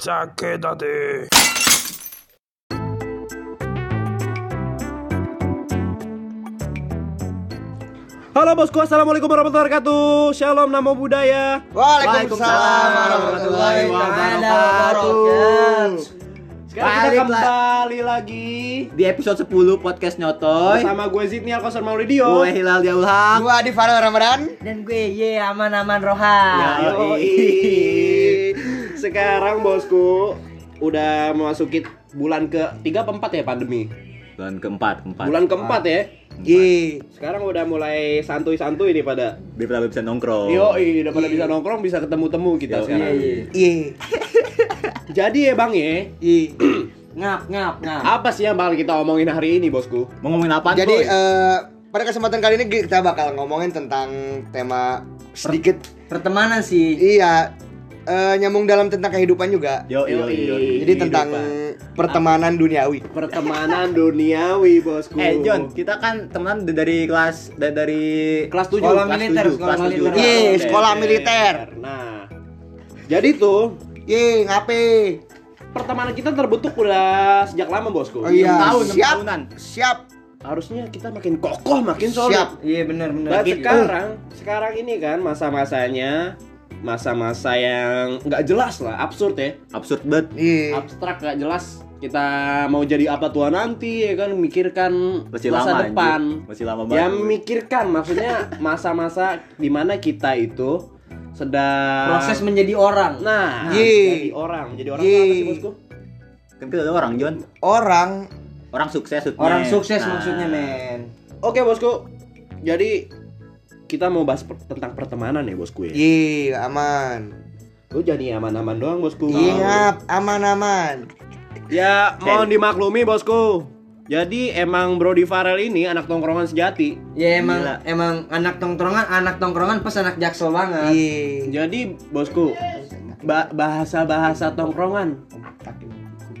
sakit. Halo bosku, assalamualaikum warahmatullahi wabarakatuh. Shalom, namo budaya. Waalaikumsalam warahmatullahi wabarakatuh. Sekarang kita kembali lagi di episode 10 podcast Nyotoy. Sama gue Zidni Alkosan Maulidio. Gue Hilal Diaulham. Gue Adi Farel Ramadan dan gue Ye Aman Aman Rohan. Sekarang bosku udah memasuki bulan ke 3 apa 4 ya pandemi. Bulan keempat, keempat Bulan keempat ya. Ye. Sekarang udah mulai santuy-santuy nih pada. Biar pada bisa nongkrong Yo, udah pada bisa nongkrong, bisa ketemu-temu kita Yoi. sekarang. Ye. Jadi ya Bang ya, Ye. Ngap ngap ngap. apa sih yang bakal kita omongin hari ini bosku? Mau ngomongin apa Jadi eh, pada kesempatan kali ini kita bakal ngomongin tentang tema sedikit Pertemanan sih. iya eh, nyambung dalam tentang kehidupan juga. Yo, yo, Yoi. yo, Jadi tentang pertemanan duniawi. pertemanan duniawi bosku. Eh John, kita kan temenan d- dari kelas dari kelas 7 Sekolah militer, sekolah kelas militer. Oke, sekolah militer. Nah, jadi tuh Ye, ngape? pertemanan kita terbentuk udah sejak lama bosku. Oh iya, tahun, siap. tahunan. Siap. Harusnya kita makin kokoh, makin solid. Siap. Iya benar benar. Dan Gitu. sekarang, sekarang ini kan masa-masanya masa-masa yang nggak jelas lah, absurd ya, Absurd banget Ye. abstrak nggak jelas. Kita mau jadi apa tua nanti ya kan, mikirkan Masih masa lama depan. anjir. Masih lama banget Ya mikirkan, maksudnya masa-masa di mana kita itu sedang Proses menjadi orang. Nah, Ye. jadi orang, jadi orang Ye. itu apa sih bosku? Kan kita ada orang John Orang Orang sukses maksudnya. Orang sukses Nah, maksudnya men. Oke bosku, jadi kita mau bahas per- tentang pertemanan ya bosku ya. Ye, aman. Lu jadi aman-aman doang bosku. Ngap, aman-aman. Ya mohon dimaklumi bosku. Jadi emang Brody Farel ini anak tongkrongan sejati. Ya emang Gila. emang anak tongkrongan, anak tongkrongan pas anak jaksel banget. Ye. Jadi bosku, ba- bahasa-bahasa tongkrongan.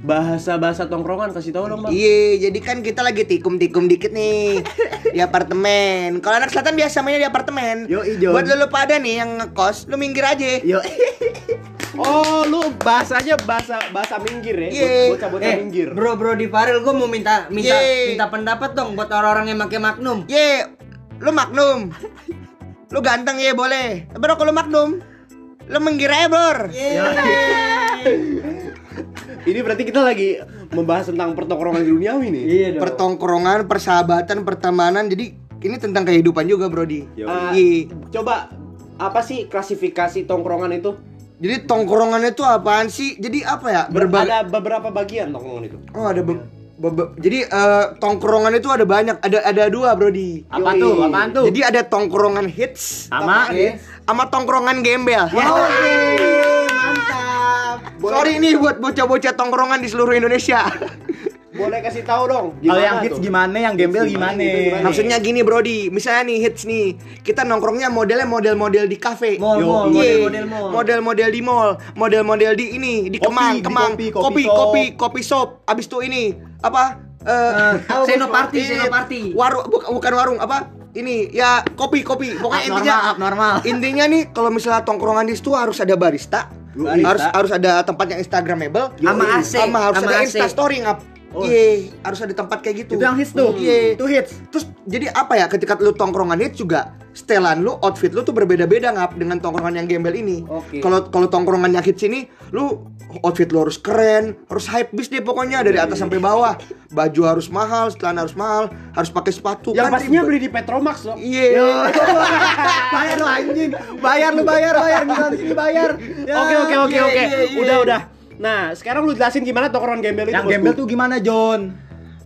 Bahasa-bahasa tongkrongan kasih tahu dong bang. Iya, jadi kan kita lagi tikum-tikum dikit nih di apartemen. Kalau anak selatan biasa mainnya di apartemen. Yoi, Jon. Buat lu pada nih yang ngekos, lu minggir aja. Yo, Oh lu bahasanya bahasa bahasa minggir ya, Ye. Bos- bocah-bocah Eh, minggir. bro bro di Farel gue mau minta minta Ye. minta pendapat dong buat orang-orang yang pakai Magnum. Ye, lu magnum. Lu ganteng ya boleh. Tapi kalau lu magnum, lu minggir aja, Bor. Ini berarti kita lagi membahas tentang pertongkrongan duniawi nih. Iya dong. Pertongkrongan, persahabatan, pertemanan. Jadi ini tentang kehidupan juga, Brody. Yo. Ah, Iya. coba apa sih klasifikasi tongkrongan itu? Jadi tongkrongan itu apaan sih? Jadi apa ya? Berbagai Ada beberapa bagian tongkrongan itu. Oh, ada be- be- be- Jadi eh, tongkrongan itu ada banyak. Ada ada dua, Brody. apa Yoi. tuh? Apaan tuh? Jadi ada tongkrongan hits sama sama tongkrongan gembel. Oke, mantap. Sorry nih buat bocah-bocah tongkrongan di seluruh Indonesia. Boleh kasih tahu dong. Kalau yang hits tuh? gimana, yang gembel Hits gimana? gimana, gimana? Maksudnya gini, Brody. Misalnya nih hits nih. Kita nongkrongnya modelnya model-model di kafe. Iya. model-model mall. Model-model di mall, model-model di ini, di Kopi, Kemang, di Kemang, kopi, kopi, kopi kopi, shop. kopi shop. Abis itu ini apa? Eh, Eh, Senoparty, ini, Senoparty. Warung bukan, bukan warung apa? Ini ya kopi, kopi. Pokoknya intinya Abnormal, abnormal. Intinya nih kalau misalnya tongkrongan di situ harus ada Barista. Harus harus ada tempat yang instagramable, Sama AC, sama harus sama ada insta story ngap. Oh. Iya, harus ada tempat kayak gitu. Itu yang hits tuh. Iya. Itu hits. Terus jadi apa ya ketika lu tongkrongan hits juga setelan lu outfit lu tuh berbeda-beda ngap dengan tongkrongan yang gembel ini. Kalau kalau tongkrongan yang hits ini lu outfit lu harus keren, harus hype bis deh pokoknya dari atas sampai bawah. Baju harus mahal, celana harus mahal, harus pakai sepatu. Yang Kan pastinya beli di Petromax dong. Iya. bayar lu anjing. Bayar lu bayar, bayar di sini bayar. Ya. Oke oke oke iya, oke. iya, iya. Udah udah. Nah, sekarang lu jelasin gimana tongkrongan gembel itu. Yang gembel tuh gimana, John?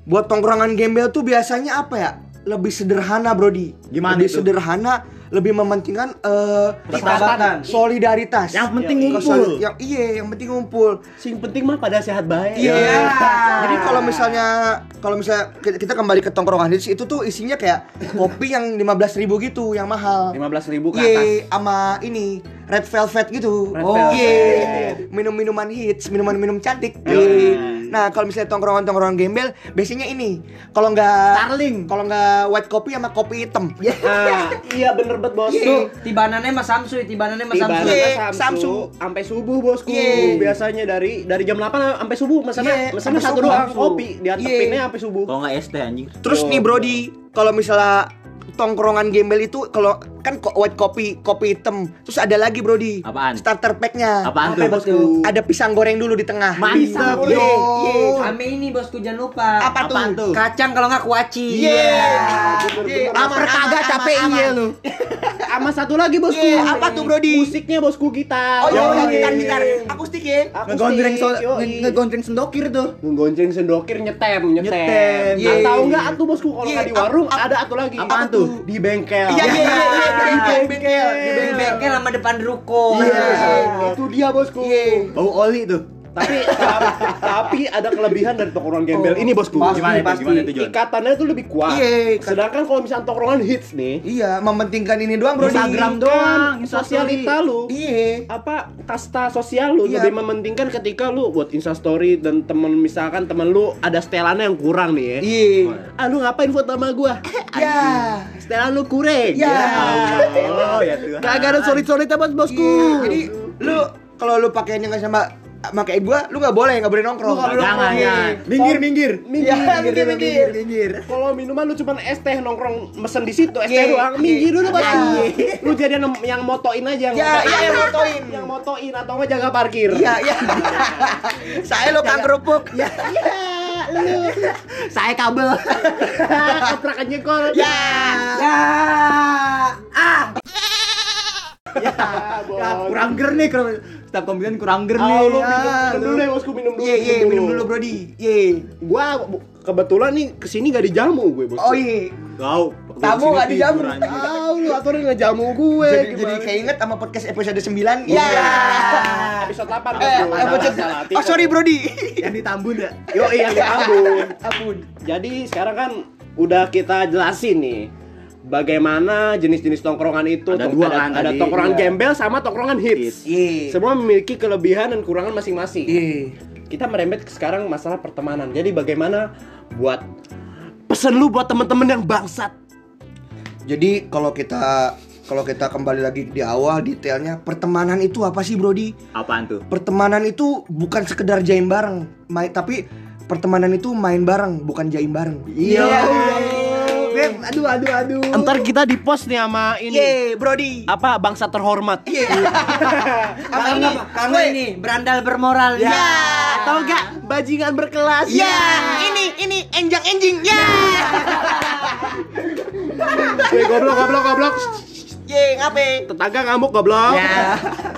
Buat tongkrongan gembel tuh biasanya apa ya? Lebih sederhana, Brody. Gimana lebih itu? sederhana, lebih mementingkan eh Persahabatan. solidaritas. Yang penting Yoi. ngumpul. Yang iya, yang penting ngumpul. Sing penting mah pada sehat baik. Iya. Jadi kalau misalnya kalau misalnya kita kembali ke tongkrongan itu tuh isinya kayak kopi yang 15.000 ribu gitu, yang mahal. 15.000 ke Iya, atas. sama ini red velvet gitu. Red oh, velvet. iya. Minum-minuman hits, minuman-minum cantik. Iya. Iya. Nah, kalau misalnya tongkrongan-tongkrongan gembel, biasanya ini. Kalau nggak Starling. kalau nggak white kopi sama kopi hitam. Nah, iya bener banget bos. Tuh, tibanannya mas Samsu, tibanannya mas Tiba Samsu. Iya, Samsu, sampai subuh bosku. Iya. Biasanya dari dari jam 8 sampai subuh mesennya Iya, mesennya sampai satu doang kopi diantepinnya Iya. sampai subuh. Kalau nggak es teh anjing. Terus Oh. nih Brody, kalau misalnya tongkrongan gembel itu kalau kan kok white kopi, kopi hitam. Terus ada lagi Brody. Apaan? Starter pack-nya. Apaan Apa tuh? bosku? Ada pisang goreng dulu di tengah. Mantap, yo. iya. Ame ini bosku jangan lupa. Apa tuh? Apaan tuh? Kacang kalau nggak kuaci. Iya. Bener-bener. Lapar kagak capek iya lu. Sama satu lagi bosku. Iya, apa tuh, Brody? Musiknya bosku gitar. Oh iya, Yoi. gitar gitar akustik ya. Akustik, Ngegontreng so, yoi. nge- ngegontreng sendokir tuh. Ngegonceng sendokir nyetem, nyetem. Nyetem. Nah, Iya. tahu nggak atuh bosku kalau Iya, nggak di warung ada atuh lagi. apaan tuh? Di bengkel. Iya, iya, iya, iya, Di bengkel. Di bengkel sama depan ruko. Iya, itu dia bosku. Iya. Bau oli tuh. Tapi tapi ada kelebihan dari tongkrongan gembel Oh, ini bosku. pasti, Gimana itu? pasti. Gimana itu, Jon? Ikatannya tuh lebih kuat. Iya, kan- Sedangkan kalau misalnya tongkrongan hits nih, Iya, mementingkan ini doang Brody. Instagram doang, Instastory. sosialita lu. Iya. apa kasta sosial lu Iya. lebih mementingkan ketika lu buat instastory dan temen misalkan temen lu ada setelannya yang kurang nih ya Iya. ah lu ngapain foto sama gua Ya. setelan lu kurang Ya. Oh, ya tuh. kagak ada solid solid bos bosku Iya, Jadi lu kalau lu pakainya nggak sama pakai gua, lu nggak boleh, nggak boleh nongkrong. Jangan, nongkrong. jangan. Minggir, minggir. minggir Iya, minggir, minggir. minggir. kalau minuman lu cuma es teh nongkrong mesen di situ es teh Iya, doang iya. minggir dulu Iya. lu jadi yang, motoin aja yang Ya, motoin. iya yang motoin. yang motoin atau nggak jaga parkir Iya, iya. Saya lo kang kerupuk. Ya. Saya kabel. kontrakan jengkol Ya. Ya. Ah. Ya, Ya, kurang ger nih kalau setiap kombinasi kurang ger nih. Ah, lu Ya, minum, minum lu. dulu deh bosku minum dulu Iya, iya, minum dulu Brody. Iya. gua kebetulan nih ke sini gak dijamu gue bos. Oh iya. Kau. Tamu nggak dijamu. Tahu lu aturan ngejamu gue. Jadi gimana? jadi keinget sama podcast episode 9. Iya. Ya. Episode 8 Eh, episode Oh, sorry Brody. Yang ditambun ya. Yo iya ya ampun. Ampun. Jadi sekarang kan udah kita jelasin nih bagaimana jenis-jenis tongkrongan itu Ada Tong- dua ada, kan ada tadi. tongkrongan Iya. gembel sama tongkrongan hits. Iya. Semua memiliki kelebihan dan kurangan masing-masing. Iya. Kita merembet ke sekarang masalah pertemanan. Jadi bagaimana buat pesen lu buat temen-temen yang bangsat Jadi kalau kita kalau kita kembali lagi di awal detailnya pertemanan itu apa sih Brody? Apaan tuh? Pertemanan itu bukan sekedar jaim bareng, main tapi pertemanan itu main bareng, bukan jaim bareng. Iya. Aduh aduh aduh. Ntar kita di post nih sama ini Iya, Brody. apa bangsa terhormat. Iya. Apa ini? Kamu ini berandal bermoral. Ya. Atau enggak bajingan berkelas. Ya, ini ini enjang enjing. Ya. Weh, goblok goblok goblok. Ye, ngape? Tetangga ngamuk goblok. Ya.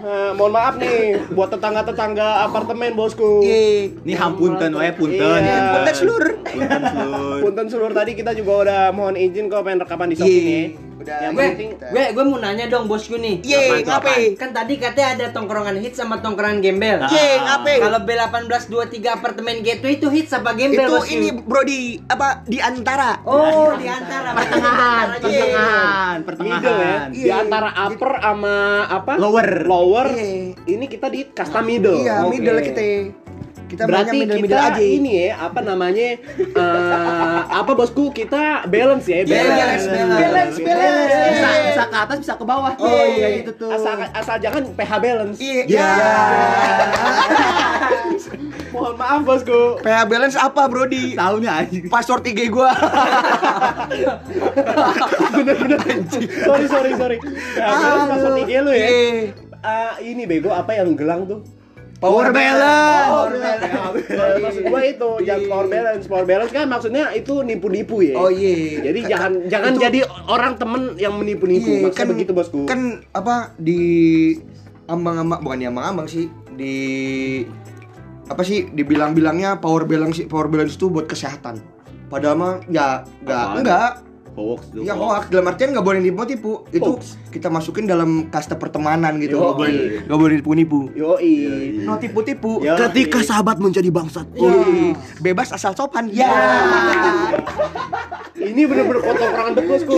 Eh, mohon maaf nih buat tetangga-tetangga apartemen bosku. Ye. Ini hampunten wae punten. Iya. Punten seluruh. Punten seluruh. Punten seluruh tadi kita juga udah mohon izin kok pengen rekaman di Iya. Udah. Yang Gue, penting gue, gue mau nanya dong bosku nih. Ye, ngape? Kan tadi katanya ada tongkrongan hits sama tongkrongan gembel. Ye, ngape? Kalau B1823 apartemen gateway itu hits apa gembel Itu bosku? ini Brody apa di antara. Oh, di antara Pertengahan, Antara aja. pertengahan, middle ya. pertengahan. Di antara upper sama apa? Lower. Lower. Iya. Ini kita di kasta middle. Iya, middle kita. Kita Berarti maunya middle kita middle aja. ini ya apa namanya eh, apa bosku kita balance ya Balance, balance, balance. Bisa, bisa ke atas, bisa ke bawah. Oh, Iya, iya. gitu tuh. asal asal jangan pH balance Iya. Ya. mohon maaf bosku PH balance apa, Brody? Tahu nih anjing. Password IG gua. sorry sorry sorry pH balance masuk IG lu ya Iya. Ah, ini bego apa yang gelang tuh Power balance. Power balance. Maksud gua itu jangan power balance power balance kan maksudnya itu nipu-nipu ya Oh iya. jadi Kan- jangan jangan itu- jadi orang temen yang menipu-nipu Iya, maksudnya begitu bosku Kan apa di ambang-ambang bukan di ambang-ambang sih di apa sih dibilang-bilangnya power balance power balance itu buat kesehatan. Padahal mah ya enggak enggak Hoax tuh. Ya hoax dalam artian nggak boleh tipu-tipu. Itu Hoax. kita masukin dalam kasta pertemanan gitu. Nggak Yoi. boleh nggak boleh tipu-nipu. Yoi. No tipu-tipu. Ya. Ketika sahabat menjadi bangsat. Wih, bebas asal sopan. Ya. Ini bener-bener betul, Bosku.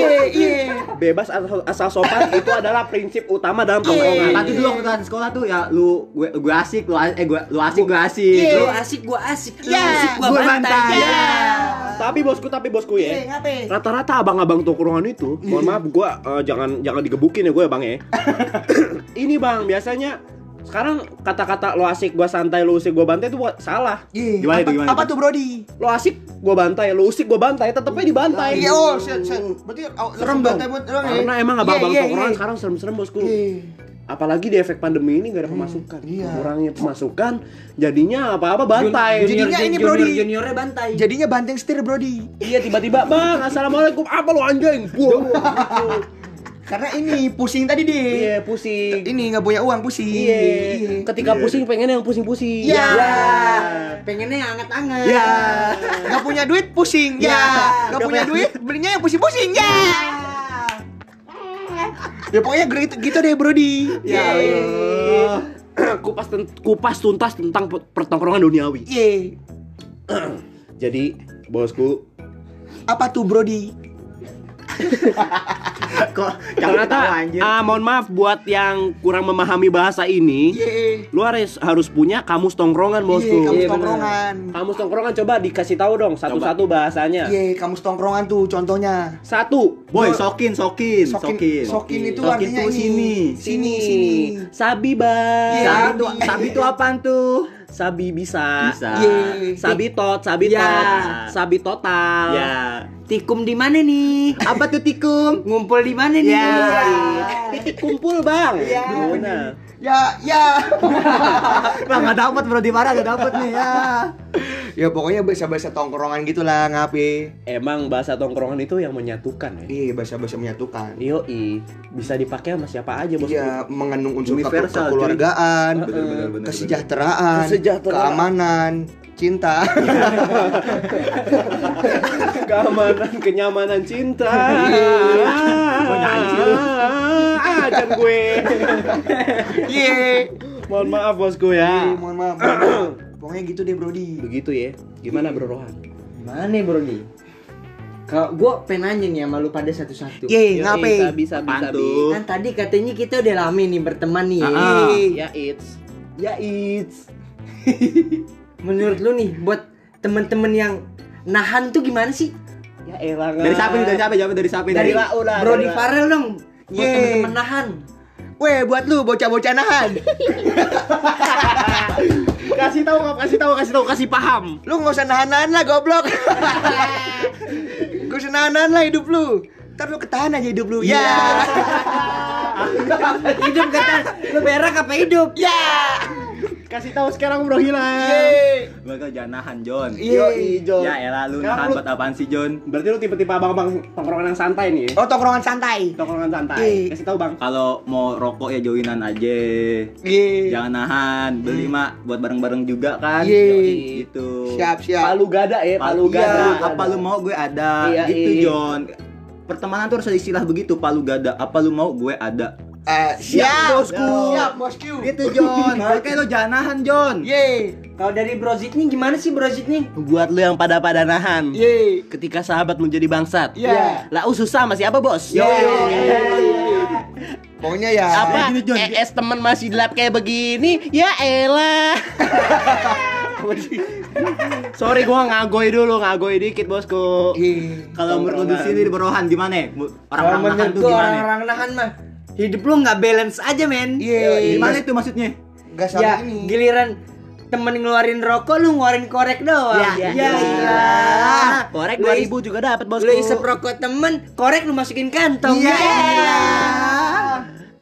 Bebas asal, asal sopan itu adalah prinsip utama dalam tongkrongan. Nanti dulu waktu kita sekolah tuh ya lu gue gue asik lu eh gue lu asik gue asik. Lu Lu asik gua asik, lu asik gua bantai. Ya. Tapi bosku, tapi bosku ya. Rata-rata abang-abang tongkrongan itu, mohon maaf gua eh, jangan jangan digebukin ya gue ya bang ya. Ini bang, biasanya sekarang kata-kata lo asik gua santai lo usik gua bantai itu salah. Iya. Gimana apa, itu, gimana apa tuh Brody? Lo asik gua bantai, lo usik gua bantai, tetepnya dibantai. Iya, oh, set, set. Berarti oh, Serem bantai buat orang ya? Karena emang abang-abang Iya, iya, tongkrongan iya. sekarang serem-serem bosku. Iya. Apalagi di efek pandemi ini gak ada pemasukan. iya. Kurangnya pemasukan, jadinya apa-apa bantai. Junior, Jadinya ini, junior, Brody. juniornya bantai. Jadinya banteng setir Brody. Iya tiba-tiba bang, assalamualaikum, apa lo anjing? Gitu. Karena ini pusing tadi deh. Iya pusing. Ini nggak punya uang pusing. Iya. Ketika pusing pengen yang pusing-pusing. Iya. Ya. Pengennya yang anget-anget. Ya, nggak punya duit pusing. Ya, nggak Nggak punya punya- duit belinya yang pusing-pusing. Ya. Ya pokoknya gitu, gitu deh Brody. Ya Allah. kupas kupas tuntas tentang pe- pertongkrongan duniawi. Iya. Jadi bosku, Apa tuh Brody? Kok ternyata ah, mohon maaf buat yang kurang memahami bahasa ini, Iya. lu harus harus punya kamus tongkrongan bosku. Iya, kamu Iya, tongkrongan. Kamus tongkrongan coba dikasih tahu dong satu-satu bahasanya. Iya, kamu tongkrongan tuh contohnya. Satu. Boy, sokin, sokin, Sokin, sokin. sokin itu Sokin artinya tuh ini. sini. Sini, sini. Sabi bang. Iya. Sabi tuh, sabi apaan tuh? Sabi bisa. Bisa. Iya. Sabi tot, sabi Ya. tot, sabi total. Ya. Tikum di mana nih? Apa tuh tikum? Ngumpul di mana nih? Ya. Titik kumpul bang. Iya. Gimana? Ya, ya. Wah, nggak dapat bro di mana nggak dapat nih ya. ya pokoknya bahasa-bahasa tongkrongan gitulah ngapi. Emang bahasa tongkrongan itu yang menyatukan ya. Iya, bahasa-bahasa menyatukan. Yoi, bisa dipakai sama siapa aja bosku. Iya, mengandung unsur kekeluargaan, Bener, bener, bener, kesejahteraan, Kesejahteraan. keamanan, cinta. Keamanan, kenyamanan cinta. Lu. Ah, Ajan gue. Iya. Mohon maaf bosku Iya, ya. mohon maaf. mohon maaf. Pokoknya gitu deh, Brody. Begitu ya. Gimana Bro Rohan? Gimana nih, Brody? Kalau gua pengen nanya nih sama lu pada satu-satu. Ye, Yoi, ngapain? Apaan sabi. tuh? Kan tadi katanya kita udah lama nih berteman nih. Ah, ah. Ya it's. Ya it's. Menurut lu nih buat temen-temen yang nahan tuh gimana sih? Ya elah. Dari siapa nih? Dari siapa? Jawab dari siapa nih? Dari Lah, Brody. Farel dong. Buat Ye. temen-temen nahan. Weh, buat lu bocah-bocah nahan. Kasih tahu, kasih tahu, kasih tahu, kasih paham. Lu nggak usah nahan-nahan lah, goblok. Gak usah nahan-nahan lah hidup lu. Ntar lu ketahan aja hidup lu. Ya. hidup kata lu berak apa hidup? Ya. Kasih tahu sekarang Bro Hilal. Kau jangan nahan, John. Yoi, Jon. Ya elah lu nahan buat apaan sih, John? Berarti lu tipe-tipe abang-abang tongkrongan yang santai nih. ya? Oh, tongkrongan santai. Tongkrongan santai. Iya. Kasih tahu, Bang. Kalau mau rokok ya joinan aja. Iya. Jangan nahan, beli mah buat bareng-bareng juga kan. Iya. Gitu. Siap, siap. Palu gada ya, palu gada. gada. Apa lu mau gue ada. Iya, gitu, iya. John. Pertemanan tuh harus ada istilah begitu, palu gada. Apa lu mau gue ada. Eh, Siap, siap, bosku. Siap, bosku. Gitu, John. Makanya lo jangan nahan, John. Ye. Kalau dari Brozit nih gimana sih Brozit nih? Buat lu yang pada-pada nahan. Ye. Ketika sahabat menjadi bangsat. Ya. Lah susah sama siapa, Bos? Yo. Pokoknya ya. Apa? gini, Jon. ES temen masih dilap kayak begini? Ya elah. Sorry gua ngagoy dulu, ngagoy dikit, Bosku. Ye. Kalau menurut lu di sini di Berohan gimana? Orang-orang nahan tuh gimana? orang-orang nahan mah hidup lu nggak balance aja men. Ye. Gimana itu maksudnya? Gak sama Ya ini. giliran temen ngeluarin rokok lu ngeluarin korek doang. Ya, ya, iya. iya. Korek Lu 2000 juga dapat, Bosku. Lu isep rokok temen, korek lu masukin kantong. Iya. Ya.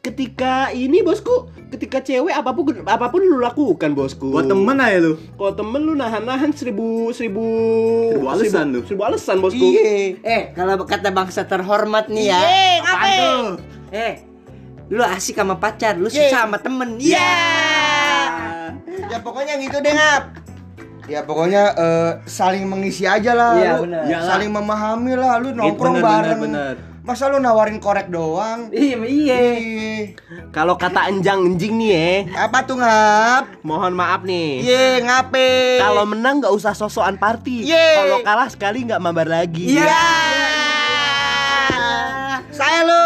Ketika ini, Bosku, ketika cewek apa pun apa pun lu lakukan, Bosku. Buat temen aja lu. Kalau temen lu nahan-nahan seribu seribu Seribu alasan lu. seribu alasan bosku. Iya. Eh, kalau kata bangsa terhormat nih ya. Apaan tuh? Eh, lu asik sama pacar, lu susah sama temen. Iya. Ya pokoknya gitu deh, Ngap. Ya pokoknya eh, saling mengisi aja lah. Iya, lu. Saling memahami lah. Lu nongkrong bener, bareng. bener, bener. Masa lu nawarin korek doang? Iya, iya. Ih, Kalau kata enjang enjing nih ya, Apa tuh ngap? mohon maaf nih. Ye, ngape? Kalau menang nggak usah sosokan party. Yeay. Kalau kalah sekali nggak mabar lagi. Iya. Saya lu.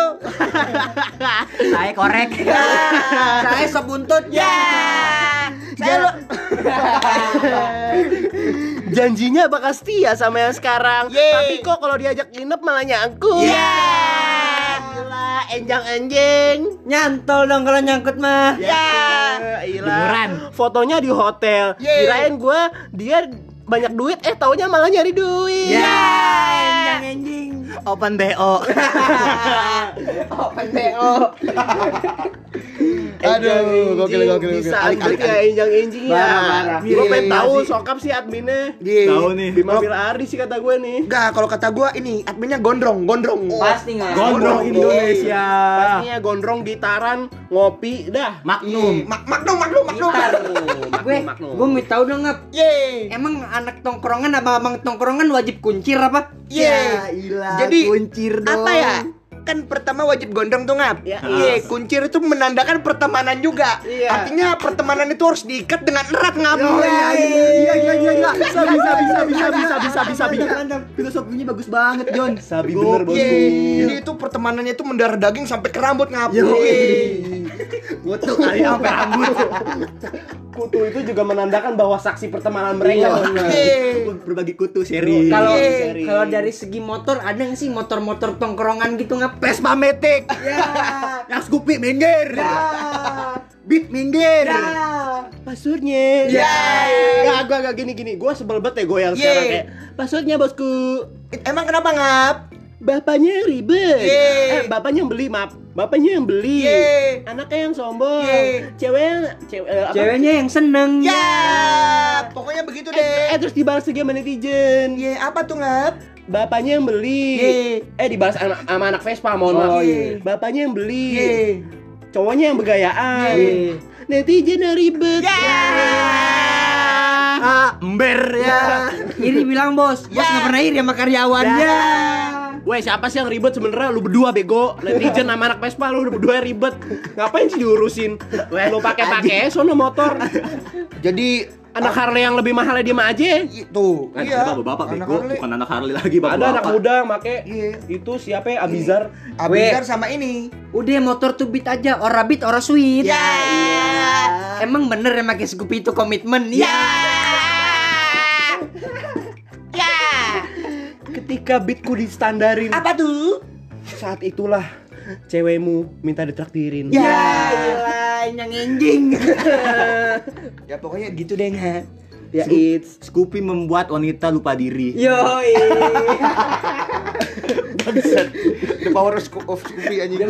Saya korek. Saya sop buntut. Ya. Saya lu. Janjinya bakal setia sama yang sekarang. Yeay. Tapi kok kalau diajak nginep malah nyangkut. Iya. Gila, enjang enjing. Nyantol dong kalau nyangkut mah. Ya. Beneran. Fotonya di hotel. Yeay. Kirain gua dia banyak duit eh taunya malah nyari duit. Ya, enjang enjing. Open BO. Open BO. Aduh, gokil, gokil, gokil. Bisa Alik, alik, alik, ya enjang enjing ya. Gua pengen Iya, tahu sokap sih adminnya. Iya. Tahu nih. Bima Bilari sih kata gue nih. Enggak, kalau kata gua ini adminnya gondrong, gondrong. Pasti nggak? Gondrong Indonesia. Pastinya gondrong gitaran, ngopi, dah. Magnum. Mak magnum, magnum, magnum. Gitar. gue, gue mau tahu dong ngap. Ye. Emang anak tongkrongan apa abang tongkrongan wajib kuncir apa? Ye. ilah. Jadi kuncir dong. apa ya? Kan pertama wajib gondrong tuh ngap. Ya. Iya, kuncir itu menandakan pertemanan juga. Iya. Artinya pertemanan itu harus diikat dengan erat ngap. Iya, iya, iya, iya, iya. Bisa, bisa, bisa, bisa, bisa, bisa, bisa, bisa. Mantap, Filosofinya bagus banget, John. Sabi bener bosku. Iya. Jadi itu pertemanannya itu mendarah daging sampai ke rambut ngap. Iya. Kutu kali sampai rambut. Kutu itu juga menandakan bahwa saksi pertemanan mereka. Iya. Berbagi kutu seri. Kalau Iya. kalau dari segi motor ada nggak sih motor-motor tongkrongan gitu ngap? Vespa Matic. Ya. Yang Scoopy minggir. Beat minggir. Passwordnya. Ya. Gak, gua gak gini gini. Gua sebel banget ya goyang Ye. sekarang kayak. Passwordnya bosku. Emang kenapa ngap? Bapaknya yang ribet. Ye. Eh, bapaknya yang beli, maaf. Bapaknya yang beli. Ye. Anaknya yang sombong. Ye. Ceweknya cewek eh, apa? Ceweknya yang seneng. Ya, pokoknya begitu Eh, deh. eh, terus dibalas lagi sama netizen. Ye, apa tuh ngap? Bapaknya yang beli. Ye. Eh dibalas anak sama anak Vespa, mohon Oh, maaf. iya. Bapaknya yang beli. Ye. Cowoknya yang begayaan. Ye. Netizen yang ribet. Ah, ember ya. Iri bilang bos, bos nggak pernah iri sama karyawannya. Weh siapa sih yang ribet sebenarnya lu berdua bego netizen sama anak Vespa lu berdua ribet ngapain sih diurusin lu pakai pakai sono motor Jadi anak Harley yang lebih mahal dia mah aja itu Kan iya. bapak-bapak Anak bego, Harley. bukan anak Harley lagi bapak. ada anak muda yang make Iya. itu siapa ya Abizar Abizar sama ini. Udah motor tuh beat aja, ora beat ora sweet. Ya. Emang bener ya pakai Scoopy itu komitmen? Ya. Ketika beatku distandarin Apa tuh? saat itulah cewekmu minta ditraktirin Ya. Gila, yang enjing. Ya pokoknya gitu deh nggak. ya it's Scoopy membuat wanita lupa diri. Yoi. The power of Sco- of Scoopy anjing.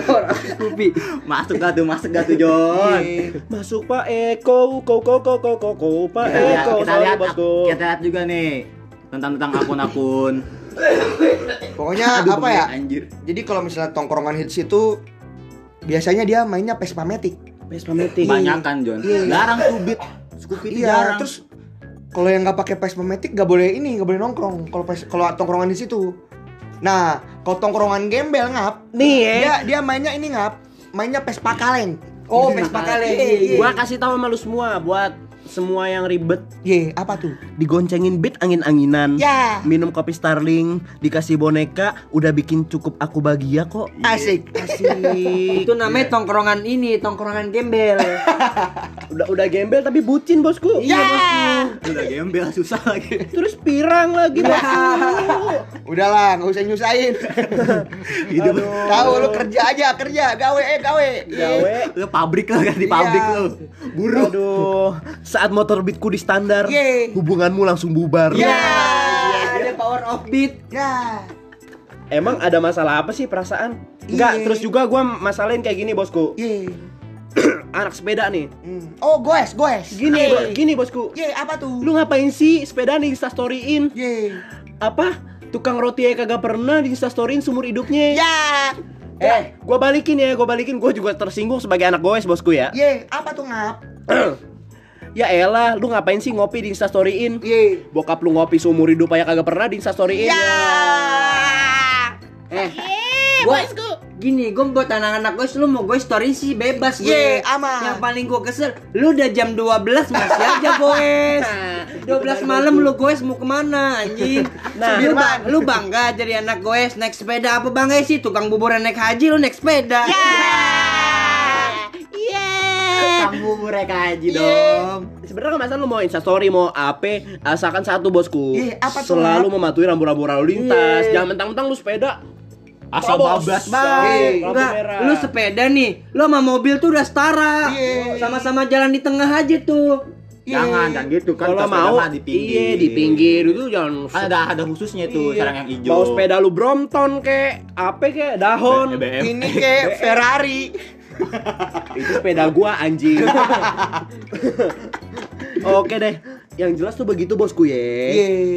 Scoopy. Masuk gak tuh, masuk gak tuh John. Iya. masuk Pak Eko ko ko ko ko ko ko Pak Eko kita lihat, kita lihat juga nih tentang tentang akun-akun. Pokoknya Aduh, apa ya? Anjir. Jadi kalau misalnya tongkrongan hits itu biasanya dia mainnya Vespa Matic. Vespa Matic Banyakan John. Iya. Jarang tuh beat. Scoopy Iya, jarang. terus kalau yang nggak pakai Vespa Matic nggak boleh ini, nggak boleh nongkrong. Kalau kalau tongkrongan di situ. Nah, kalau tongkrongan gembel ngap, nih ya dia dia mainnya ini ngap, mainnya Vespa kaleng. Oh, Vespa kali. Gua kasih tahu sama lu semua buat semua yang ribet Ye, apa tuh? digoncengin beat angin-anginan. Ya. Minum kopi Starling, dikasih boneka, udah bikin cukup aku bahagia kok. Asik. Asik. Itu namanya tongkrongan ini, tongkrongan gembel. udah udah gembel tapi bucin bosku. Ya. Udah gembel susah lagi. Terus pirang lagi bosku. Udahlah, nggak usah nyusahin. Hidup Tahu lu kerja aja, kerja, gawe eh gawe. Gawe. lu pabrik lah kan di pabrik Iya. lu. Buruh. Aduh, saat motor beatku di standar, hubunganmu langsung bubar. Ya. Ada power of beat. Ya. Emang ada masalah apa sih perasaan? Enggak, terus juga gua masalahin kayak gini bosku. Ye. Anak sepeda nih. Hmm. Oh, goes, goes. Gini, bo- gini bosku. Ye, apa tuh? Lu ngapain sih sepeda nih insta storyin? Ye. Apa? Tukang roti aja kagak pernah di insta storyin seumur hidupnya. Ya. Eh, gua balikin ya, gua balikin. Gua juga tersinggung sebagai anak goes bosku ya. Ye, apa tuh ngap? Ya elah, lu ngapain sih ngopi di instastoryin? Iya. Bokap lu ngopi seumur hidup aja kagak pernah di instastoryin. Eh, gua gini, gue buat anak-anak gue, lu mau gue story sih bebas gue. Ye, aman. Yang paling gue kesel, lu udah jam 12 masih aja goes. 12 malam lu goes mau ke mana anjing? Nah, lu, ba- lu bangga jadi anak goes naik sepeda apa bangga sih tukang buburan naik haji lu naik sepeda. Kamu mereka haji Iya. dong. Sebenarnya nggak masalah lu mau instastory mau apa, asalkan satu bosku. Iya, apa tuh, Selalu Mat? mematuhi rambu-rambu lalu lintas. Iya. Jangan mentang-mentang lu sepeda Asal bablas. Bang, lampu Enggak, lu sepeda nih, lu sama mobil tuh udah setara. Iya. Sama-sama jalan di tengah aja tuh. Jangan, jangan gitu kan. Kalau Kalau mau mah di pinggir. Iya, di pinggir itu jangan ada ada khususnya tuh Iya. sarang yang hijau. Bawa sepeda lu Brompton kek, apa kek, dahon. Ini kayak Ferrari. Itu sepeda gua anjing. Oke deh. Yang jelas tuh begitu bosku ya.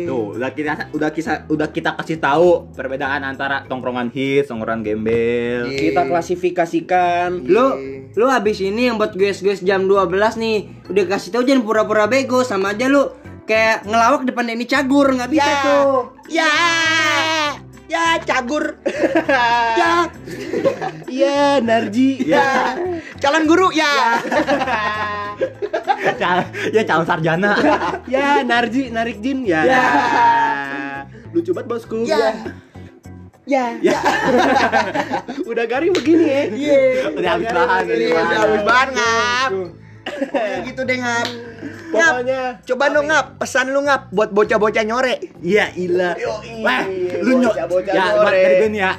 Tuh, udah kita udah kita udah kita kasih tahu perbedaan antara tongkrongan hits, tongkrongan gembel. Kita klasifikasikan. Lu lu habis ini yang buat guys-guys jam 12 nih, udah kasih tahu jangan pura-pura bego sama aja lu kayak ngelawak depan Denny Cagur nggak bisa Ya. tuh. Ya. Ya, cagur. ya. Iya, Narji. Ya. Calon guru ya. Cal- ya calon sarjana. ya, Narji, narik jin ya. Ya. Lucu banget bosku. Ya. Ya. Udah garing begini ya. Iya. Udah habis bahan udah habis banget ngap. Pokoknya gitu deh ngap. Ngap. Pokoknya Coba dong ngap, pesan lu ngap buat bocah-bocah nyore. Iya, ilah. Wah, lu nyok. Ya, dari gue nih ya.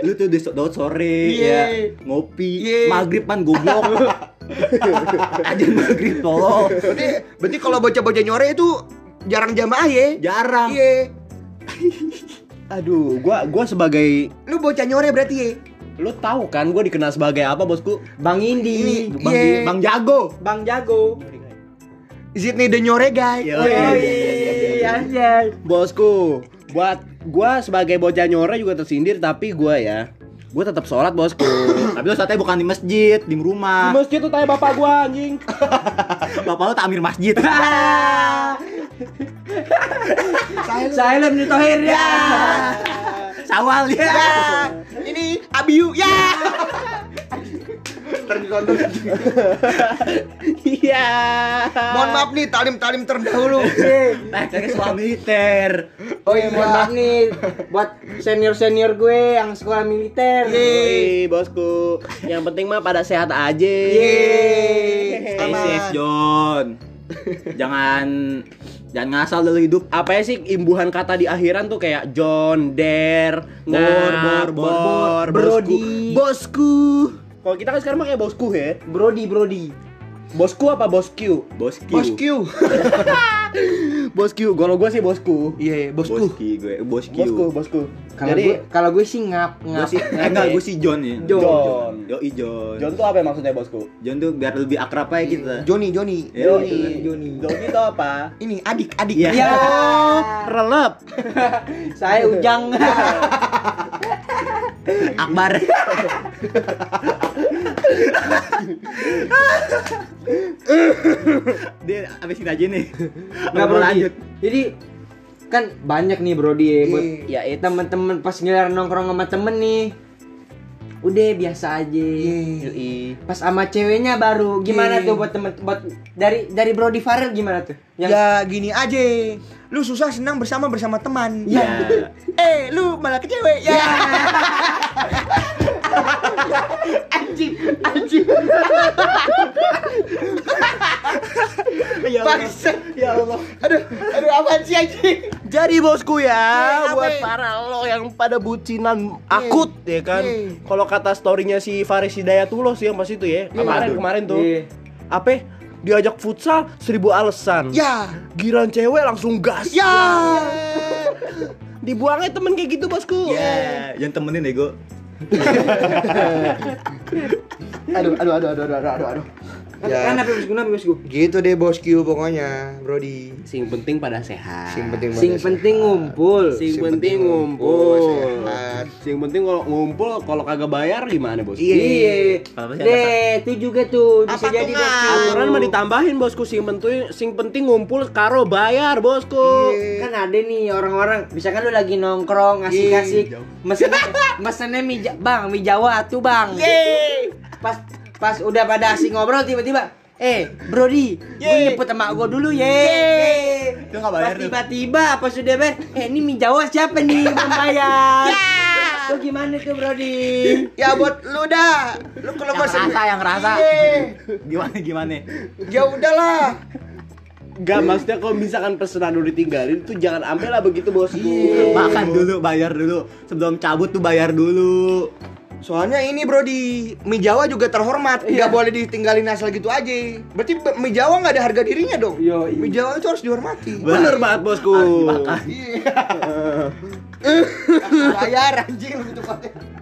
Lu tuh di daud sore Iya. ya, ngopi, Iya. maghrib kan goblok. Aja maghrib tolong. Berarti berarti kalau bocah-bocah nyore itu jarang jamaah ya. Jarang. Iya. aduh, gua gua sebagai Lu bocah nyore berarti ya. lu tahu kan gua dikenal sebagai apa bosku? Bang Indi, Bang, iya. Bang Jago. Bang Jago. Zidni the nyore guys. Yo. Iya, anjay. Bosku, buat gua sebagai bocah nyore juga tersindir tapi gua ya gua tetap sholat bosku. Tapi lu saatnya bukan di masjid, di Di rumah. masjid tuh tanya bapak gua anjing. Bapak lu takmir masjid. Silent nih Tohir ya. Sawal ya. Ya. Ini Abiu ya. Iya. Mohon maaf nih talim-talim terdahulu. Nah, kayak sekolah militer. Oh iya, mohon maaf nih buat senior-senior gue yang sekolah militer. Yoi, bosku. Yang penting mah pada sehat aja. Stay Aman. safe, John. Jangan jangan ngasal dalam hidup. Apa ya sih imbuhan kata di akhiran tuh kayak John, Der, Bor, bor, bor, bor, Brody. bosku. Bosku. Kalau kita kan sekarang pakai bosku ya. Brody, Brody. Bosku apa bosku? Bosku. Bos Q. Bosku. Kalau gua sih bosku. Iya, bosku. Bosku gue, bosku. Bosku, bosku. Kalau Jadi gue kalau gue sih ngap Gue ngap. sih, eh, enggak, gue sih John ya. John. Yo, John. John tuh apa ya maksudnya bosku? John tuh biar lebih akrab aja kita. Joni, Joni. Yo, Joni. Joni itu apa? Ini adik, adik. Iya. Ya, Relep. saya ujang. Akbar. Dia abisin aja nih. Nggak Brody. lanjut. Jadi kan banyak nih Brody ya buat Iya. ya eh, temen-temen pas giliran nongkrong sama temen nih. Udah biasa aja. Yoi. Pas sama ceweknya baru gimana Iya. tuh buat temen buat dari dari Brody Farel gimana tuh? Ya gini aja. Lu susah senang bersama bersama teman. Ya. Eh, lu malah ke cewek. Ya. anjing, anjing. Ya Bangsa. Ya Allah. Aduh, aduh apaan sih anjing? Jadi bosku ya, Iya, buat apa? para lo yang pada bucinan akut ya kan. Iya. Kalau kata storynya si Faris Hidayatullah sih yang pas itu ya. Kemarin tuh? kemarin tuh. Iya. Apa? Diajak futsal seribu alasan. Ya. Giran cewek langsung gas. Ya. Dibuangnya temen kayak gitu bosku. Ya, yang temenin ego. Aduh, aduh, aduh, aduh, aduh, aduh, aduh. Ya. Kan apa bosku, apa bosku? Gitu deh bosku pokoknya, Brody. Sing penting pada sehat. Sing penting Sing penting ngumpul. Sing Sing penting ngumpul. sehat. Sing penting kalau ngumpul kalau kagak bayar gimana, Bos? Iya. Ada Deh, itu juga tuh bisa Apa jadi bosku. Aturan mah ditambahin bosku sing penting sing penting ngumpul karo bayar bosku. Kan ada nih orang-orang, misalkan lu lagi nongkrong asik-asik, mesennya mesennya mie bang, mie Jawa tuh bang. Pas pas udah pada asik ngobrol tiba-tiba, eh Brody, gue nyebut sama gue dulu ye. Itu nggak bayar Pas tiba-tiba pas udah bayar, eh ini mie Jawa siapa nih belum bayar? Tuh gimana tuh Brody? Ya buat lu dah. Lu kalau pesen rasa, yang rasa. Iya. Gimana gimana? Ya udahlah. Gak maksudnya kalau misalkan pesanan udah ditinggalin tuh jangan ambil lah begitu bosku. Makan dulu, bayar dulu. Sebelum cabut tuh bayar dulu. Soalnya ini bro di mie Jawa juga terhormat, nggak boleh ditinggalin asal gitu aja. Berarti be- mie Jawa nggak ada harga dirinya dong. Yo, iya. Mie Jawa itu harus dihormati. Bener banget bosku. Bayar anjing lu tepatnya.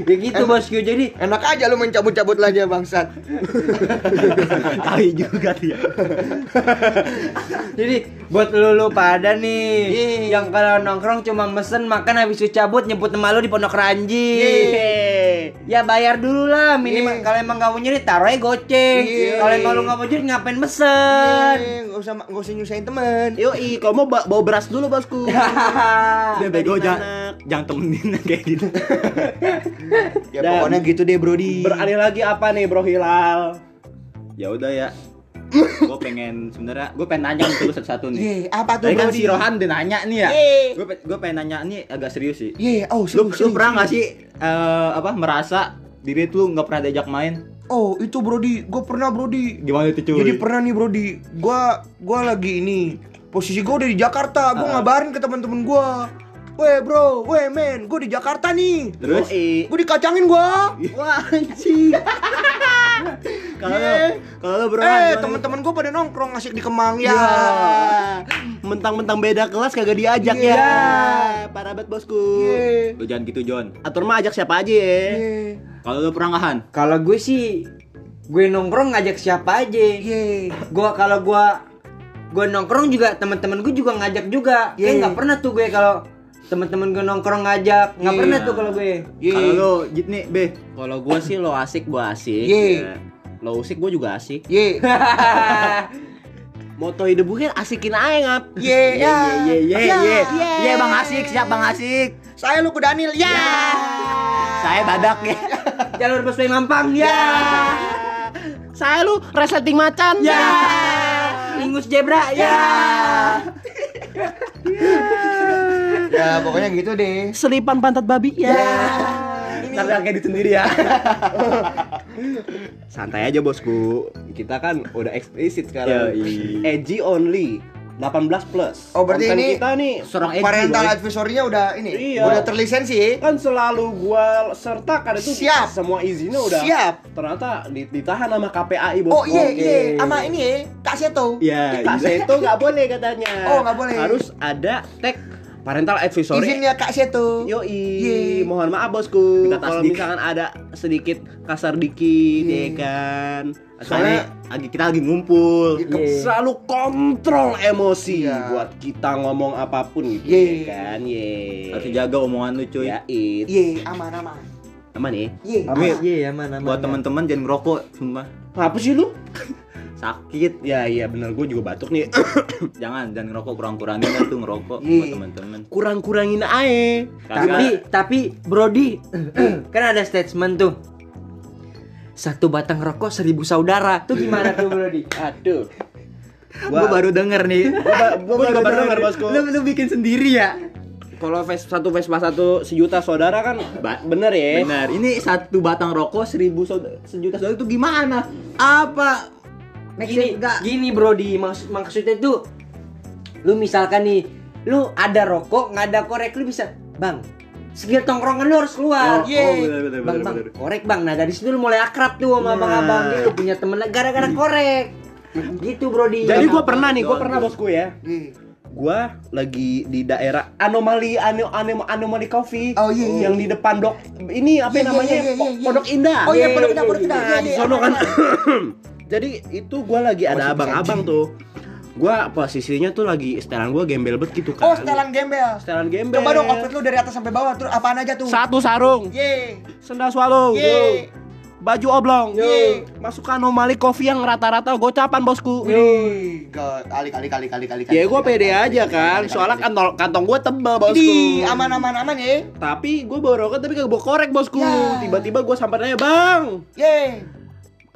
Ya gitu bosku, jadi Enak aja lu mencabut-cabut aja bangsat. Kali juga dia. Jadi buat lu lu pada nih Iya. yang kalau nongkrong cuma mesen makan habis itu cabut nyebut nama lu di Pondok Ranji. Ya bayar dulu lah minimal Iya. kalau emang gak mau nyuri taruh aja goceng. Iya. Kalau emang lu gak mau nyuri ngapain mesen? Eh, nggak usah nggak usah nyusahin temen. Yoi, kalau mau ba- bawa beras dulu bosku. Bego jangan jangan temenin kayak gitu. Ya Dan- pokoknya gitu deh Brody. Beralih lagi apa nih Bro Hilal? Ya udah ya. gue pengen sebenarnya gue pengen nanya nih terus satu-satu nih. Ye, apa tuh Tadi kan si Rohan udah nanya nih ya. Gue gue pengen nanya nih agak serius sih. Ye, oh Lu, serius, lu serius, pernah nggak sih eh, apa merasa diri tuh nggak pernah diajak main? Oh itu Brody, gue pernah Brody. Gimana itu cuy? Jadi pernah nih Brody, gua gua lagi ini posisi gua udah di Jakarta, gua ngabarin ke teman-teman gua. Weh bro, weh men, gua di Jakarta nih. Terus? Gua dikacangin gua. Wah anjing. Kalau lu, Ye. kalau bro, Eh, teman-teman gua pada nongkrong asik di Kemang ya. Ya. Mentang-mentang beda kelas kagak diajak Iya. ya. Parah banget bosku. Ye. lu jangan gitu John. Atur mah ajak siapa aja ya. Ye. Kalau lu pernah nggak Han? Kalau gue sih gue nongkrong ngajak siapa aja. Ye. Gua kalau gua gue nongkrong juga teman-teman gue juga ngajak juga. Kayak Ye. nggak pernah tuh gue kalau teman-teman gue nongkrong ngajak nggak Ye. pernah tuh kalau gue. Ye. Kalau Jit nih, Be. Kalau gua sih lo asik, gua asik. Ye. Ya. Lo usik gua juga asik. Ye. Moto hidup gue asikin aja ngap. Ye. Ye ye Ya. ye. Ye Bang Asik, siap Bang Asik. Saya lu Danil. Ya. Saya badak ya. Jalur busway Mampang ya. Saya lu resleting macan. Ya. Ingus zebra ya. Ya, pokoknya gitu deh. Selipan pantat babi ya. Tapi kayak di sendiri ya. Santai aja bosku. Kita kan udah eksplisit sekarang. Edgy only. 18 plus. Oh, berarti Konten ini kita nih Seorang edgy, Parental advisory-nya udah ini, Iya. udah terlisensi. kan selalu gua sertakan itu Siap. semua izinnya udah Siap. ternyata di- ditahan sama KPAI Oh bosku. iya iya, sama ini ya, Kak Seto. Iya. Tas itu nggak boleh katanya. Oh, nggak boleh. Harus ada tag parental advisory. Izinnya Kak Seto. Yoi, Ye. mohon maaf bosku. Kalau misalkan ada sedikit kasar dikit, Ye. ya kan. Soalnya lagi kita lagi ngumpul. Iya. selalu kontrol emosi Iya. buat kita ngomong apa pun gitu, Ye. ya kan. Ye. Harus jaga omongan lu cuy. Ya, it. Iya, aman aman. Aman ya? Iya. Tapi Iya, aman aman. buat teman-teman jangan ngerokok, sumpah. Apa sih lu? Sakit. Ya iya bener gue juga batuk nih. Jangan, jangan ngerokok kurang-kurangin dah tuh ngerokok Iya. buat teman-teman. Kurang-kurangin aja. Tapi tapi Brody kan ada statement tuh. Satu batang rokok seribu saudara. Tuh gimana tuh Brody? Aduh. Gua baru denger nih. Gue juga baru denger bosku. Lu lu bikin sendiri ya? Kalau ves satu Vespa satu sejuta saudara kan Ba- bener ya. Benar. Ini satu batang rokok seribu saudara, sejuta saudara itu gimana? Apa? Gini, gini Brody, maksud maksudnya tuh lu misalkan nih, lu ada rokok, nggak ada korek, lu bisa, Bang, skill tongkrongan lu harus keluar. Oh, oh, bener, bener, bang, bener, bang, bener. korek bang. Nah dari situ lu mulai akrab tuh sama Nah. abang-abang. Dia lu punya temen gara-gara korek. Gitu Brody. Jadi gue pernah nih, gue pernah bosku ya. Iya. Gue lagi di daerah anomali ano, ano, anomali coffee Oh, iya, iya. yang di depan dok ini apa Iya, iya, namanya iya, iya, Po- iya. pondok indah Oh iya, Iya, pondok iya, indah, pondok iya, indah. iya, Iya, di iya, sono kan. Jadi itu gua lagi ada abang-abang tuh. Gua posisinya tuh lagi setelan gua gembel bet gitu kan. Oh, setelan gembel. Setelan gembel. Coba dong outfit lu dari atas sampai bawah terus apaan aja tuh? Satu sarung, Ye. sendal swallow, Ye. baju oblong, Ye. masuk anomali kopi yang rata-rata gocapan bosku. Wih, God, kali kali kali kali kali. Ya gue pede aja kan, soalnya kantong kantong gue tebal bosku. Di aman aman aman ya. Tapi gue bawa rokok tapi kagak bawa korek bosku. Ya. Tiba-tiba gue sampai nanya bang, Ye.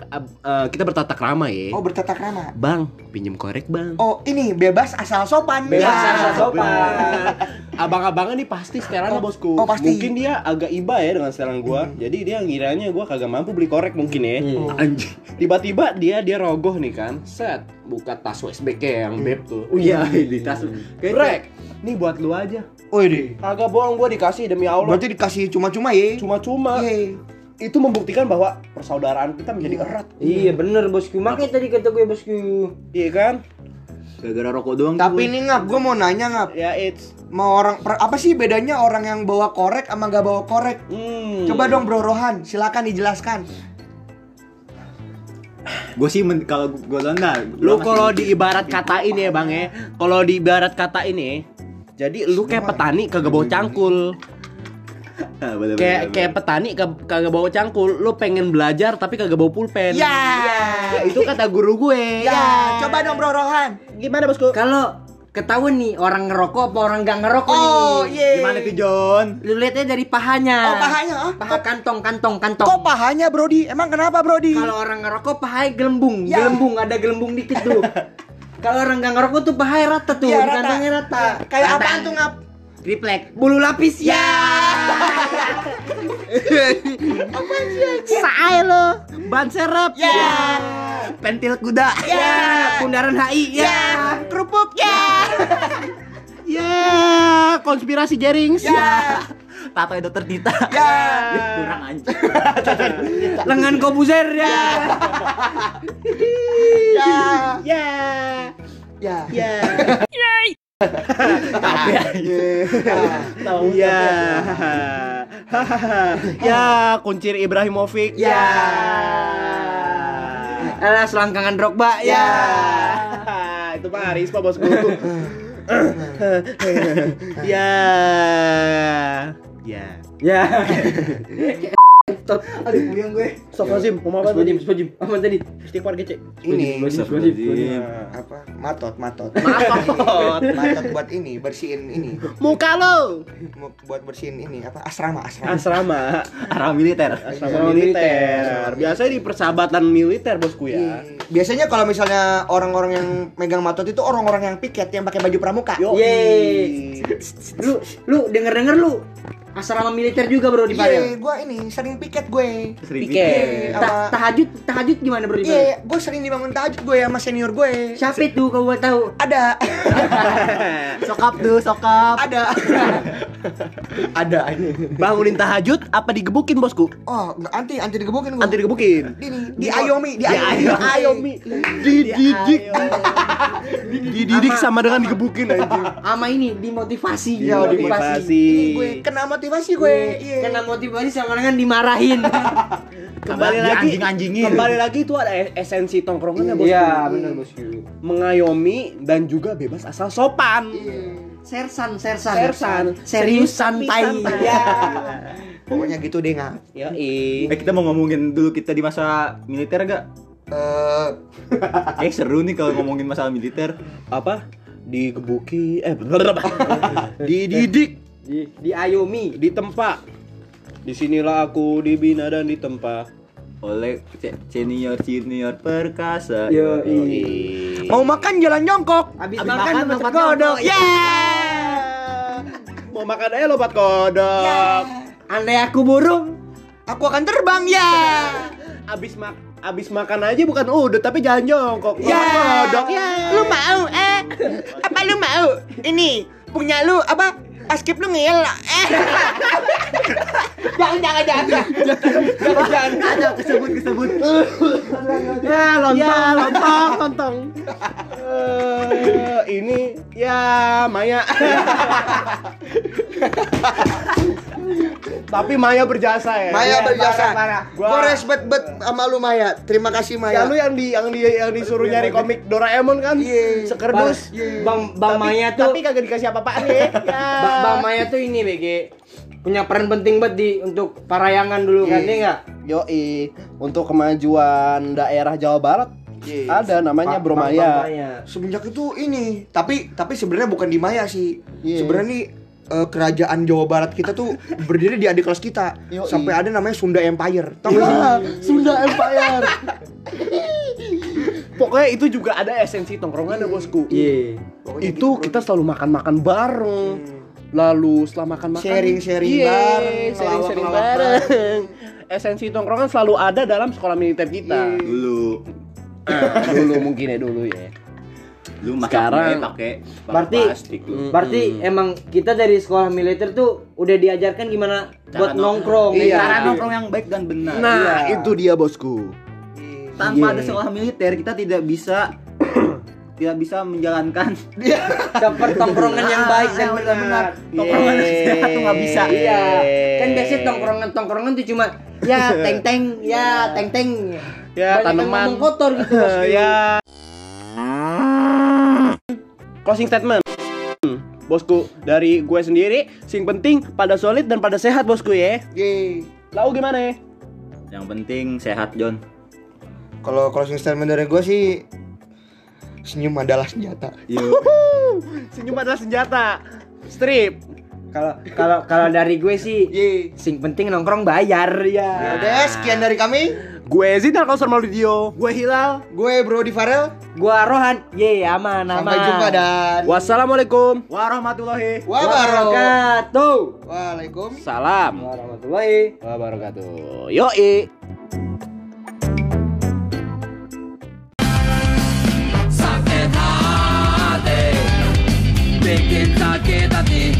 Eh, kita bertatak rama ya. Oh, bertatak rama. Bang, pinjem korek bang. Oh, ini bebas asal sopan. Bebas Ya. asal sopan. Abang-abangnya nih pasti setelannya Oh, bosku. oh, pasti. Mungkin dia agak iba ya dengan setelan gua. Jadi dia ngiranya gua kagak mampu beli korek mungkin ya. Iya. Anjing. Tiba-tiba dia dia rogoh nih kan. Set, buka tas USBK yang beb tuh. Oh iya, di tas. Brek, nih buat lu aja. Wih, deh. Kagak bohong gua dikasih demi Allah. Berarti dikasih cuma-cuma ya. Cuma-cuma. Itu membuktikan bahwa persaudaraan kita menjadi erat. Iya bener bosku. Makanya tadi kata gue bosku. Iya kan? Gara-gara rokok doang. Tapi ini ngap, gue mau nanya ngap. Ya it's Mau orang per- apa sih bedanya orang yang bawa korek sama gak bawa korek? hmm. Coba dong Bro Rohan, silakan dijelaskan. Gue sih men- kalau gue nah, Lu kalau di ibarat kata ini ya bang ya Kalau di ibarat kata ini Jadi lu kayak petani kagak bawa cangkul bener, Kayak bener, kayak petani kag- kagak bawa cangkul Lu pengen belajar tapi kagak bawa pulpen Ya. Itu kata guru gue Ya, coba dong Bro Rohan. Gimana bosku? Kalau ketahuan nih orang ngerokok apa orang gak ngerokok Oh, nih. iya. Gimana tuh John? Lu lihatnya dari pahanya. Oh, pahanya, ah? Paha kantong, kantong, kantong. Kok pahanya Brody? Emang kenapa Brody? Kalau orang ngerokok pahanya gelembung, Ya. gelembung ada gelembung dikit tuh. Kalau orang gak ngerokok tuh pahanya rata tuh, di rata. kantongnya rata. Kayak apaan tuh ngap? Triplek, bulu lapis ya. Sae lo Ban serep Ya. Pentil kuda Ya, bundaran HI ya. Kerupuk ya. Ya Konspirasi Jerings Ya. Tato dokter Tita. Ya. Kurang anjing. Lengan kobuser ya. Ya. Ya Ya. Ya Tapi Tahu ya. ya, kuncir Ibrahimovic. Ya. Alah selangkangan Drogba ya. Itu mah Arispa bosku. ya. Ya. Ya. Aduh, puyeng gue. Astagfirullahaladzim, mau apa Spajim, spajim. Apa tadi? Istighfar gece. Ini Astagfirullahaladzim. apa? Matot, matot. Matot. Matot buat ini, bersihin ini. Muka lo. Mau buat bersihin ini apa? Asrama, asrama. Asrama. Arah militer. Asrama militer. Biasanya di persahabatan militer bosku ya. Iya. Biasanya kalau misalnya orang-orang yang megang matot itu orang-orang yang piket yang pakai baju pramuka. Yeay. Lu lu denger-denger lu asrama militer juga bro di Iya, Padang. gue ini sering piket gue. Sering Piket. pikir. Sama Ta- tahajud, tahajud gimana bro di Padang? Iya, gue sering dibangun tahajud gue sama senior gue. Siapa itu kau buat tahu? Ada, Sokap tuh, sokap. ada, ada ini. Bangunin tahajud apa digebukin bosku? Oh, nggak anti, anti digebukin gue. Anti digebukin. Ini, di Ayomi, di Di Ayomi. Ayomi. Dididik. Dididik sama dengan digebukin anjing. Sama ini dimotivasi, Iya, Motivasi. Ini gue kena motivasi gue. Iya. Kena motivasi sama dengan dimarahin. Kembali Di lagi anjing-anjingin. Kembali lagi itu ada es- esensi tongkrongannya bosku. Iya, benar bosku. Mengayomi dan juga bebas asal sopan. Sersan, sersan. Sersan. Serius tapi santai. Ya. Pokoknya gitu deh nggak. Ya, Eh kita mau ngomongin dulu kita di masa militer gak? Eh, Eh seru nih kalau ngomongin masalah militer. apa? Digebuki eh blablabla. dididik, Di, di Ayomi. ditempa. Di sinilah aku dibina dan ditempa. Oleh senior senior perkasa. Yo, Yoi. mau makan jalan jongkok. Habis Habis makan, makan, lompat lompat godok. Ya. Mau makan aja lompat kodok. Andai aku burung, Aku akan terbang ya. Abis mak abis makan aja bukan udah tapi jalan jongkok. Ya. Lompat kodok ya. Lu mau eh? Apa lu mau? Ini punya lu apa? Paskip lu ngeyel. Eh. jangan jangan jangan. Jangan jangan. Ada kesebut kesebut. Ya, lontong, ya, lontong, lontong. Eh, ini ya Maya. Tapi Maya berjasa ya. Maya Iya, berjasa. parah, parah. Gua Gua- respect bet sama lu Maya. Terima kasih Ya Maya. lu yang di yang di yang disuruh nyari komik Doraemon kan? Iya. Sekerdus. Bang Bang Tapi- Maya tuh Tapi kagak dikasih apa-apaan ya. Ya. Ba- Bang Maya tuh ini BG punya peran penting banget di untuk parayangan dulu kan ya enggak? Yoi, untuk kemajuan daerah Jawa Barat Iya. ada namanya Bro Bang- Bang Maya. Semenjak itu ini, tapi tapi sebenarnya bukan di Maya sih. Iya. Sebenarnya nih eh, kerajaan Jawa Barat kita tuh berdiri di adik kelas kita. Yoi. Sampai ada namanya Sunda Empire. Tahu? Wah, Sunda Empire. Pokoknya itu juga ada esensi tongkrongan ya bosku. Iya. Itu gitu, kita selalu makan-makan bareng. Lalu setelah makan-makan Sharing-sharing Iya, bareng, sharing-sharing bareng. Esensi tongkrongan selalu ada dalam sekolah militer kita. Dulu Ah, dulu mungkin ya dulu ya. Lu Sekarang- pakai Berarti- plastik lu. Berarti emang kita dari sekolah militer tuh udah diajarkan gimana buat nong- nongkrong. Iya. ya Cara nongkrong yang baik dan benar. Nah, Iya. itu dia bosku. Tanpa Iya. ada sekolah militer kita tidak bisa tidak bisa menjalankan Seperti tongkrongan yang baik dan Ah, benar. benar. Tongkrongan yang sehat tuh nggak bisa. Iya. Kan biasanya tongkrongan-tongkrongan tuh cuma ya ya teng-teng. Ya, Banyak yang tanaman. ngomong kotor gitu. bosku. ya. Closing statement. Hmm, Bosku, dari gue sendiri, sing penting pada solid dan pada sehat bosku ya. Yeay. Lau gimana ya? Yang penting sehat John. Kalau closing statement dari gue sih senyum adalah senjata. Senyum adalah senjata. Strip. Kalau kalau kalau dari gue sih Yeay. sing penting nongkrong bayar ya. Udah, sekian dari kami. Gue Zinal Kausar Maludio Gue Hilal. Gue Bro Di Farel. Gue Rohan. Ye aman aman. Sampai jumpa dan Wassalamualaikum. Warahmatullahi Wabarakatuh. Waalaikumsalam. Warahmatullahi Wabarakatuh. Yoi. Sakit hati. Bikin sakit hati.